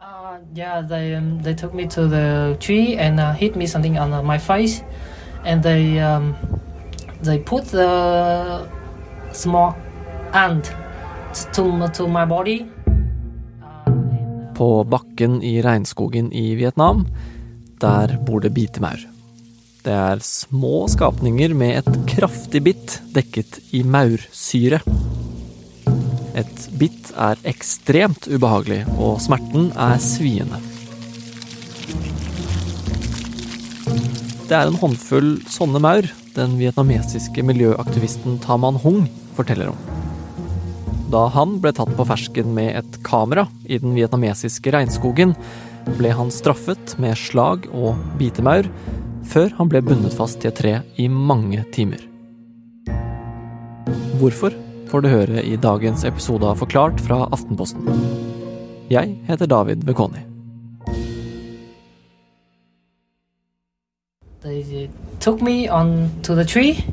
Uh, yeah, they um, they took me to the tree and uh, hit me something on uh, my face, and they um, they put the small ant to to my body. På bakken i regnskogen i Vietnam, der bor det bitemaur. Det er små skapninger med et kraftig bitt dekket i maursyre. Et bitt er ekstremt ubehagelig, og smerten er sviende. Det er en håndfull sånne maur den vietnamesiske miljøaktivisten Taman Hung forteller om. Da han ble tatt på fersken med et kamera i den vietnamesiske regnskogen, ble han straffet med slag og bitemaur, før han ble bundet fast til et tre i mange timer. Hvorfor får du høre i dagens episode av Forklart fra Aftenposten. Jeg heter David Bekoni. they took me on to the tree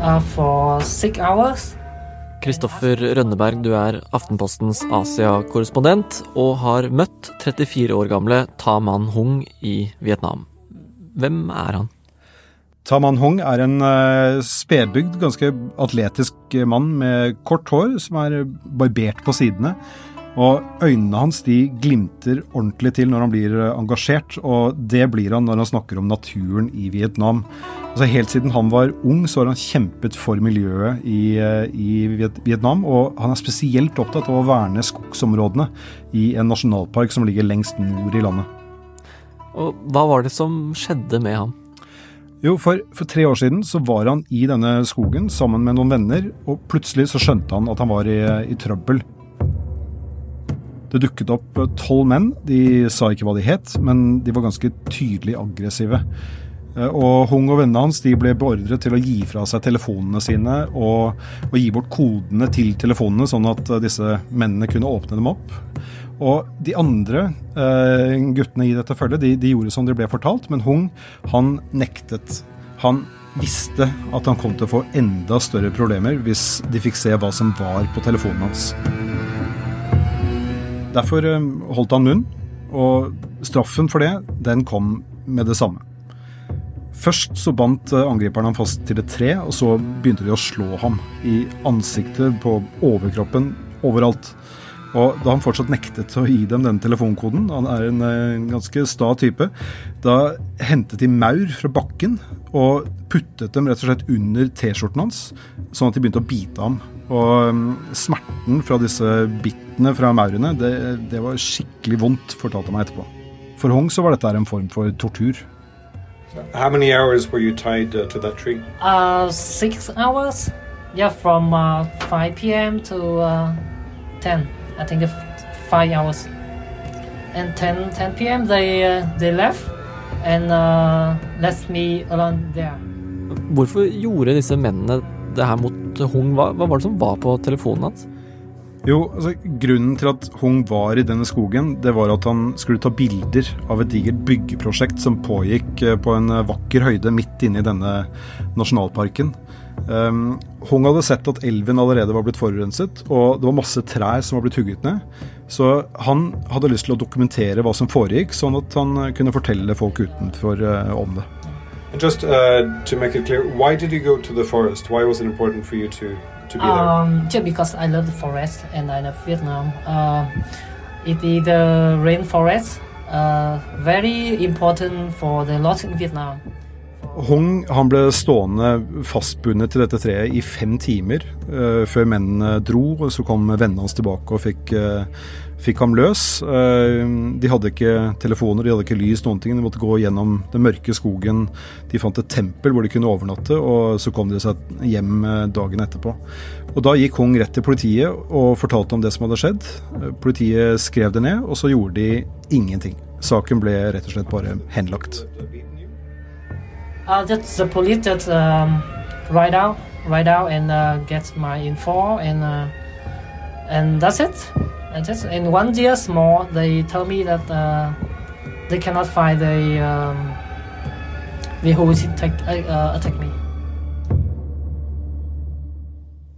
uh, for six hours. Kristoffer Rønneberg, du er Aftenpostens Asia-korrespondent og har møtt 34 år gamle Ta Man Hung i Vietnam. Hvem er han? Taman Hong er en uh, spedbygd, ganske atletisk mann med kort hår, som er barbert på sidene. Og øynene hans de glimter ordentlig til når han blir uh, engasjert, og det blir han når han snakker om naturen i Vietnam. Altså Helt siden han var ung, så har han kjempet for miljøet i, uh, i Vietnam. Og han er spesielt opptatt av å verne skogsområdene i en nasjonalpark som ligger lengst nord i landet. Og hva var det som skjedde med ham? Jo, for, for, tre år siden så var han i denne skogen sammen med noen venner, og plutselig så skjønte han at han var i, i trøbbel. Det dukket opp tolv menn. De sa ikke hva de het, men de var ganske tydelig aggressive. Og Hung og vennene hans de ble beordret til å gi fra seg telefonene sine og, og gi bort kodene til telefonene, sånn at disse mennene kunne åpne dem opp. Og de andre eh, guttene i dette følget, de, de, gjorde som de ble fortalt, men Hung, han nektet. Han visste at han kom til å få enda større problemer hvis de fikk se hva som var på telefonen hans. Derfor eh, holdt han munn, og straffen for det, den kom med det samme. Først så bandt angriperen angriperne ham fast til et tre, og så begynte de å slå ham i ansiktet, på overkroppen, overalt. Og da han fortsatt nektet å gi dem denne telefonkoden, han er en, en ganske sta type, da hentet de maur fra bakken og puttet dem rett og slett under T-skjorten hans, sånn at de begynte å bite ham. Og um, smerten fra disse bittene fra maurene, det, det var skikkelig vondt, fortalte han meg etterpå. For Hong så var dette en form for tortur. How many hours were you tied uh, to that tree? Uh, six hours. Yeah, from uh, 5 p.m. to uh, 10. I think five hours. And 10, 10 p.m. they uh, they left and uh, left me alone there. Hvorfor gjorde disse mennene det her mot Hung? Hva, hva var det som var på telefonen hans? Jo, altså Grunnen til at Hung var i denne skogen, det var at han skulle ta bilder av et digert byggeprosjekt som pågikk på en vakker høyde midt inne i denne nasjonalparken. Um, Hung hadde sett at elven allerede var blitt forurenset, og det var masse trær som var blitt hugget ned. Så han hadde lyst til å dokumentere hva som foregikk, sånn at han kunne fortelle folk utenfor uh, om det. Just uh, to make it clear, why did you go to the forest? Why was it important for you to, to be there? Um, just because I love the forest and I love Vietnam. Uh, it is the rainforest, uh, very important for the lot in Vietnam. Hong han ble stående fastbundet til dette treet i fem timer uh, før mennene dro. og Så kom vennene hans tilbake og fikk, uh, fikk ham løs. Uh, de hadde ikke telefoner, de hadde ikke lys, noen ting. De måtte gå gjennom den mørke skogen. De fant et tempel hvor de kunne overnatte, og så kom de seg hjem dagen etterpå. Og Da gikk Hong rett til politiet og fortalte om det som hadde skjedd. Politiet skrev det ned, og så gjorde de ingenting. Saken ble rett og slett bare henlagt. Uh, just the police just um, write out, write out, and uh, get my info, and uh, and that's it. And just in one year more, they tell me that uh, they cannot find the um, the who attack, uh, attack me.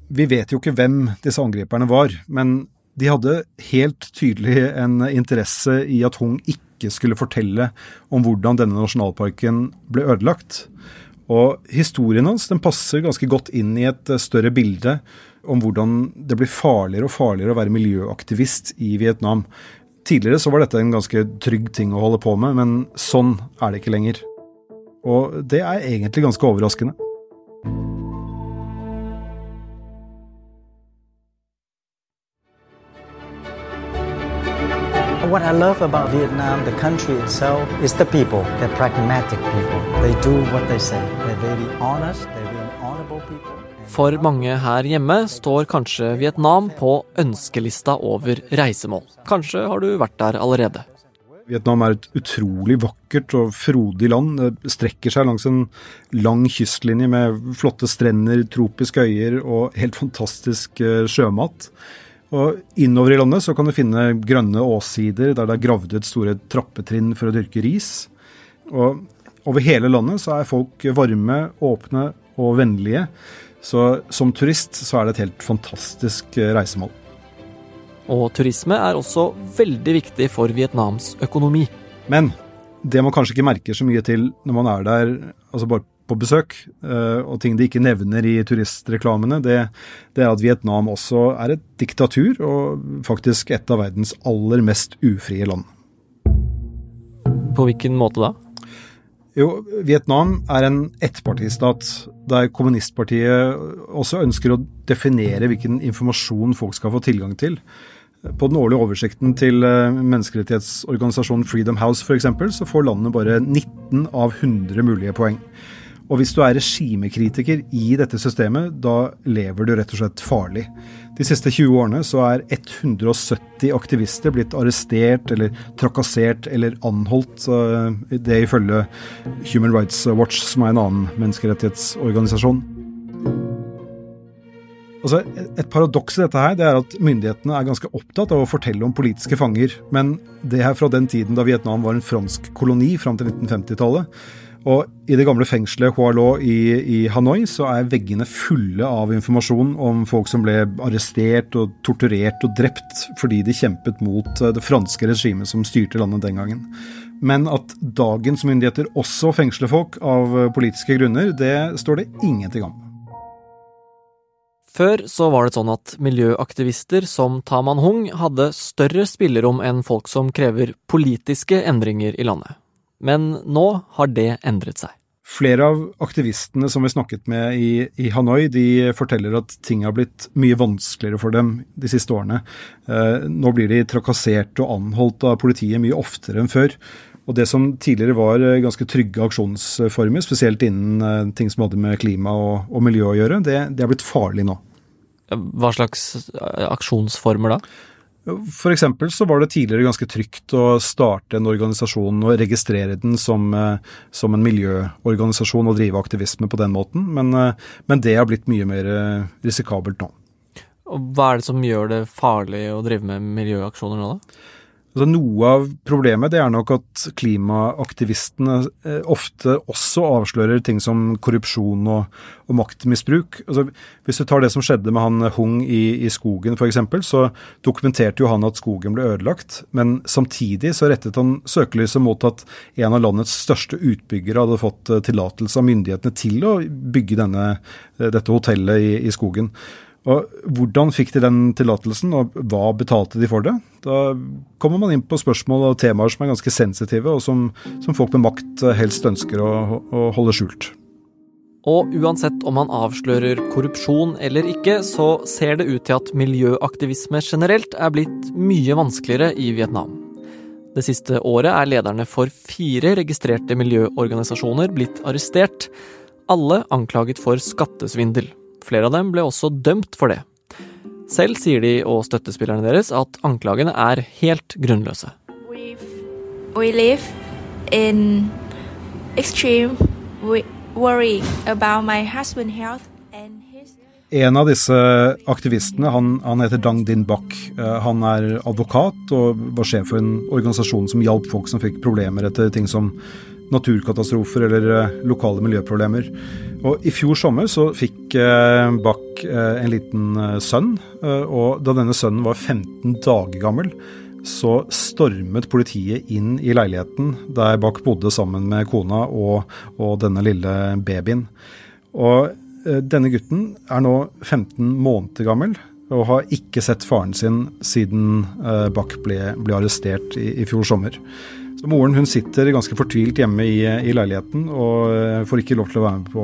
Vi vet jo ikke hvem disse angriperne var, men de hadde helt tydelig en interesse i at Hung ikke skulle fortelle om hvordan denne nasjonalparken ble ødelagt. Og historien hans den passer ganske godt inn i et større bilde om hvordan det blir farligere og farligere å være miljøaktivist i Vietnam. Tidligere så var dette en ganske trygg ting å holde på med, men sånn er det ikke lenger. Og det er egentlig ganske overraskende. What I love about Vietnam, the country itself, is the people. They're pragmatic people. They do what they say. They're very honest. They're very honorable people. For mange her hjemme står kanskje Vietnam på ønskelista over reisemål. Kanskje har du vært der allerede. Vietnam er et utrolig vakkert og frodig land. Det strekker seg langs en lang kystlinje med flotte strender, tropiske øyer og helt fantastisk eh, sjømat. Og Innover i landet så kan du finne grønne åssider der det er gravd ut store trappetrinn for å dyrke ris. Og over hele landet så er folk varme, åpne og vennlige. Så som turist så er det et helt fantastisk eh, reisemål. Og turisme er også veldig viktig for Vietnams økonomi. Men det man kanskje ikke merker så mye til når man er der altså bare på besøk, eh, og ting de ikke nevner i turistreklamene, det, det er at Vietnam også er et diktatur, og faktisk et av verdens aller mest ufrie land. På hvilken måte da? Jo, Vietnam er en ettpartistat, der kommunistpartiet også ønsker å definere hvilken informasjon folk skal få tilgang til. På den årlige oversikten til eh, menneskerettighetsorganisasjonen Freedom House f.eks., så får landet bare 19 av 100 mulige poeng. Og hvis du er regimekritiker i dette systemet, da lever du rett og slett farlig. De siste 20 årene så er 170 aktivister blitt arrestert eller trakassert eller anholdt. Det ifølge Human Rights Watch, som er en annen menneskerettighetsorganisasjon. Altså, et paradoks i dette her, det er at myndighetene er ganske opptatt av å fortelle om politiske fanger, men det er fra den tiden da Vietnam var en fransk koloni fram til 1950-tallet. Og i det gamle fengselet Hoa Lo i, i, Hanoi så er veggene fulle av informasjon om folk som ble arrestert og torturert og drept fordi de kjempet mot eh, det franske regimet som styrte landet den gangen. Men at dagens myndigheter også fengsler folk av eh, politiske grunner, det står det ingenting om. Før så var det sånn at miljøaktivister som Taman Hung hadde større spillerom enn folk som krever politiske endringer i landet. Men nå har det endret seg. Flere av aktivistene som vi snakket med i, i, Hanoi, de forteller at ting har blitt mye vanskeligere for dem de siste årene. Eh, nå blir de trakassert og anholdt av politiet mye oftere enn før. Og det som tidligere var eh, ganske trygge aksjonsformer, spesielt innen eh, ting som hadde med klima og, og miljø å gjøre, det, det er blitt farlig nå. Hva slags eh, aksjonsformer da? For eksempel så var det tidligere ganske trygt å starte en organisasjon og registrere den som, eh, som en miljøorganisasjon og drive aktivisme på den måten, men, eh, men det har blitt mye mer eh, risikabelt nå. Og hva er det som gjør det farlig å drive med miljøaksjoner nå, da? Altså, noe av problemet det er nok at klimaaktivistene eh, ofte også avslører ting som korrupsjon og, og maktmisbruk. Altså, hvis du tar det som skjedde med han Hung i, i skogen f.eks., så dokumenterte jo han at skogen ble ødelagt. Men samtidig så rettet han søkelyset mot at en av landets største utbyggere hadde fått eh, tillatelse av myndighetene til å bygge denne, eh, dette hotellet i, i skogen. Og Hvordan fikk de den tillatelsen, og hva betalte de for det? Da kommer man inn på spørsmål og temaer som er ganske sensitive, og som, som folk med makt helst ønsker å, å holde skjult. Og uansett om man avslører korrupsjon eller ikke, så ser det ut til at miljøaktivisme generelt er blitt mye vanskeligere i Vietnam. Det siste året er lederne for fire registrerte miljøorganisasjoner blitt arrestert, alle anklaget for skattesvindel. Flere av dem ble også dømt for det. Selv sier de og støttespillerne deres at anklagene er helt grunnløse. We live in extreme worry about my husband's health en av disse aktivistene han, han, heter Dang Din Bak. Eh, han er advokat og var sjef for en organisasjon som hjalp folk som fikk problemer etter ting som naturkatastrofer eller eh, lokale miljøproblemer. Og I fjor sommer så fikk eh, Bach eh, en liten sønn, og da denne sønnen var 15 dager gammel, så stormet politiet inn i leiligheten der Bach bodde sammen med kona og, og denne lille babyen. Og denne gutten er nå 15 måneder gammel og har ikke sett faren sin siden Bach ble, ble arrestert i, i fjor sommer. Så Moren hun sitter ganske fortvilt hjemme i, i, leiligheten og eh, får ikke lov til å være med på,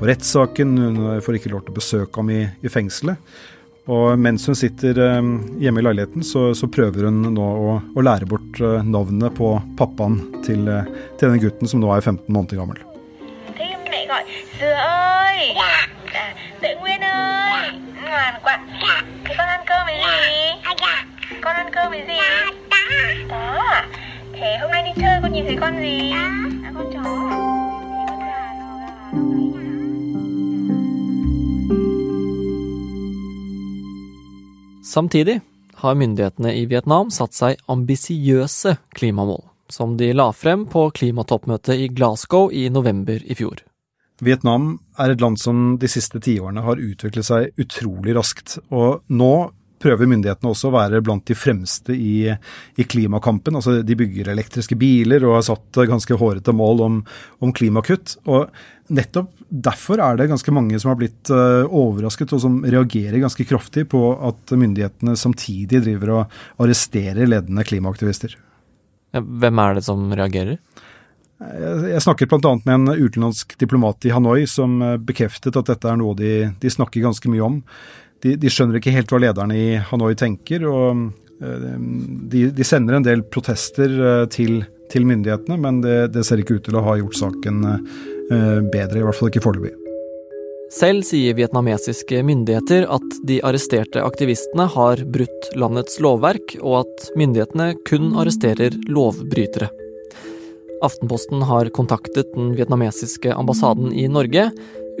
på rettssaken. Hun får ikke lov til å besøke ham i, i fengselet. Og mens hun sitter eh, hjemme i leiligheten, så, så prøver hun nå å, å, lære bort navnet på pappaen til, til denne gutten som nå er 15 måneder gammel. Con ăn cơm với gì Con ăn cơm với gì Đó Thế hôm nay đi chơi con nhìn thấy con gì À con chó Samtidig har myndighetene i Vietnam satt seg ambisiøse klimamål, som de la frem på klimatoppmøtet i Glasgow i november i fjor. Vietnam er et land som de siste tiårene har utviklet seg utrolig raskt. Og nå prøver myndighetene også å være blant de fremste i, i klimakampen. Altså, de bygger elektriske biler og har satt ganske hårete mål om, om, klimakutt. Og nettopp derfor er det ganske mange som har blitt uh, overrasket og som reagerer ganske kraftig på at myndighetene samtidig driver og arresterer ledende klimaaktivister. Hvem er det som reagerer? Jeg snakket bl.a. med en utenlandsk diplomat i Hanoi som eh, bekreftet at dette er noe de, de snakker ganske mye om. De, de, skjønner ikke helt hva lederne i Hanoi tenker, og eh, de, de sender en del protester eh, til, til myndighetene, men det, det, ser ikke ut til å ha gjort saken bedre, i hvert fall ikke foreløpig. Selv sier vietnamesiske myndigheter at de arresterte aktivistene har brutt landets lovverk, og at myndighetene kun arresterer lovbrytere. Aftenposten har kontaktet den vietnamesiske ambassaden i Norge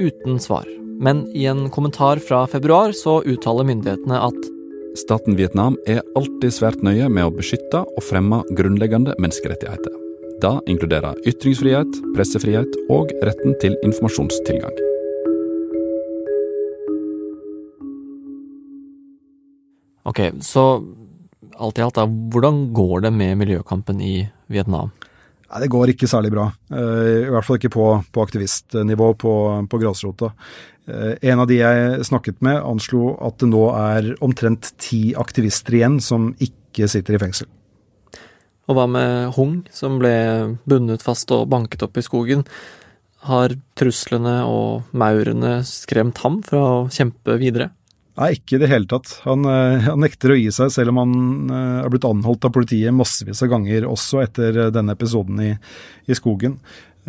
uten svar. Men i en kommentar fra februar så uttaler myndighetene at Staten Vietnam er alltid svært nøye med å beskytte og fremme grunnleggende menneskerettigheter. Da inkluderer ytringsfrihet, pressefrihet og retten til informasjonstilgang. Ok, så alt i alt, da, hvordan går det med miljøkampen i Vietnam? Nei, Det går ikke særlig bra. Eh, I hvert fall ikke på, på aktivistnivå på, på grasrota. Eh, en av de jeg snakket med, anslo at det nå er omtrent ti aktivister igjen som ikke sitter i fengsel. Og hva med Hung, som ble bundet fast og banket opp i skogen? Har truslene og maurene skremt ham fra å kjempe videre? Nei, ikke i det hele tatt. Han, eh, han, nekter å gi seg, selv om han uh, er blitt anholdt av politiet massevis av ganger, også etter uh, denne episoden i, i skogen.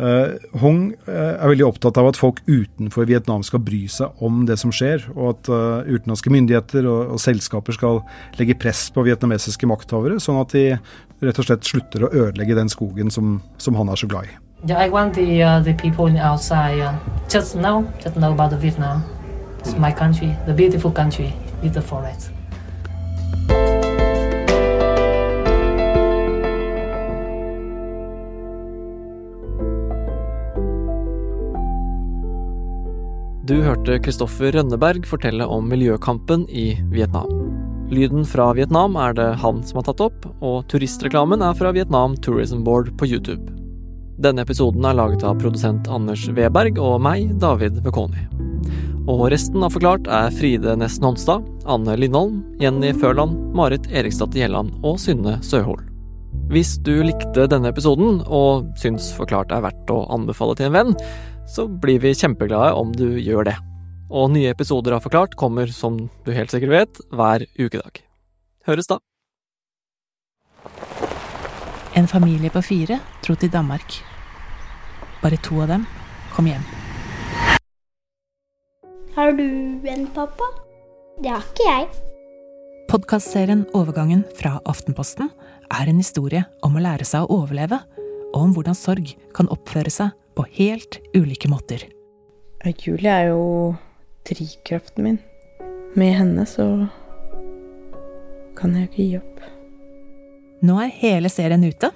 Uh, Hong er veldig opptatt av at folk utenfor Vietnam skal bry seg om det som skjer, og at utenlandske myndigheter og, og, selskaper skal legge press på vietnamesiske makthavere, sånn at de rett og slett slutter å ødelegge den skogen som, som han er så glad i. Yeah, I want the, uh, the people outside uh, just know, just Vietnam. It's my country, the beautiful country with the forest. Du hørte Kristoffer Rønneberg fortelle om miljøkampen i Vietnam. Lyden fra Vietnam er det han som har tatt opp, og turistreklamen er fra Vietnam Tourism Board på YouTube. Denne episoden er laget av produsent Anders Weberg og meg, David Vekoni. Og resten av Forklart er Fride Nesten Honstad, Anne Lindholm, Jenny Førland, Marit Eriksdatter Gjelland og Synne Søhol. Hvis du likte denne episoden, og syns Forklart er verdt å anbefale til en venn, så blir vi kjempeglade om du gjør det. Og nye episoder av Forklart kommer, som du helt sikkert vet, hver ukedag. Høres da! En familie på fire dro til Danmark. Bare to av dem kom hjem. Har du en pappa? Det har ikke jeg. Podkastserien Overgangen fra Aftenposten er en historie om å lære seg å overleve, og om hvordan sorg kan oppføre seg på helt ulike måter. Julie er jo drivkraften min. Med henne så kan jeg jo ikke gi opp. Nå er hele serien ute.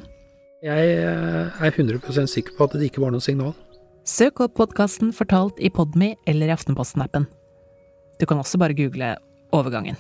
Jeg eh, er 100% sikker på at det ikke var noe signal. Søk opp podkasten Fortalt i Podme eller i Aftenposten-appen. Du kan også bare google Overgangen.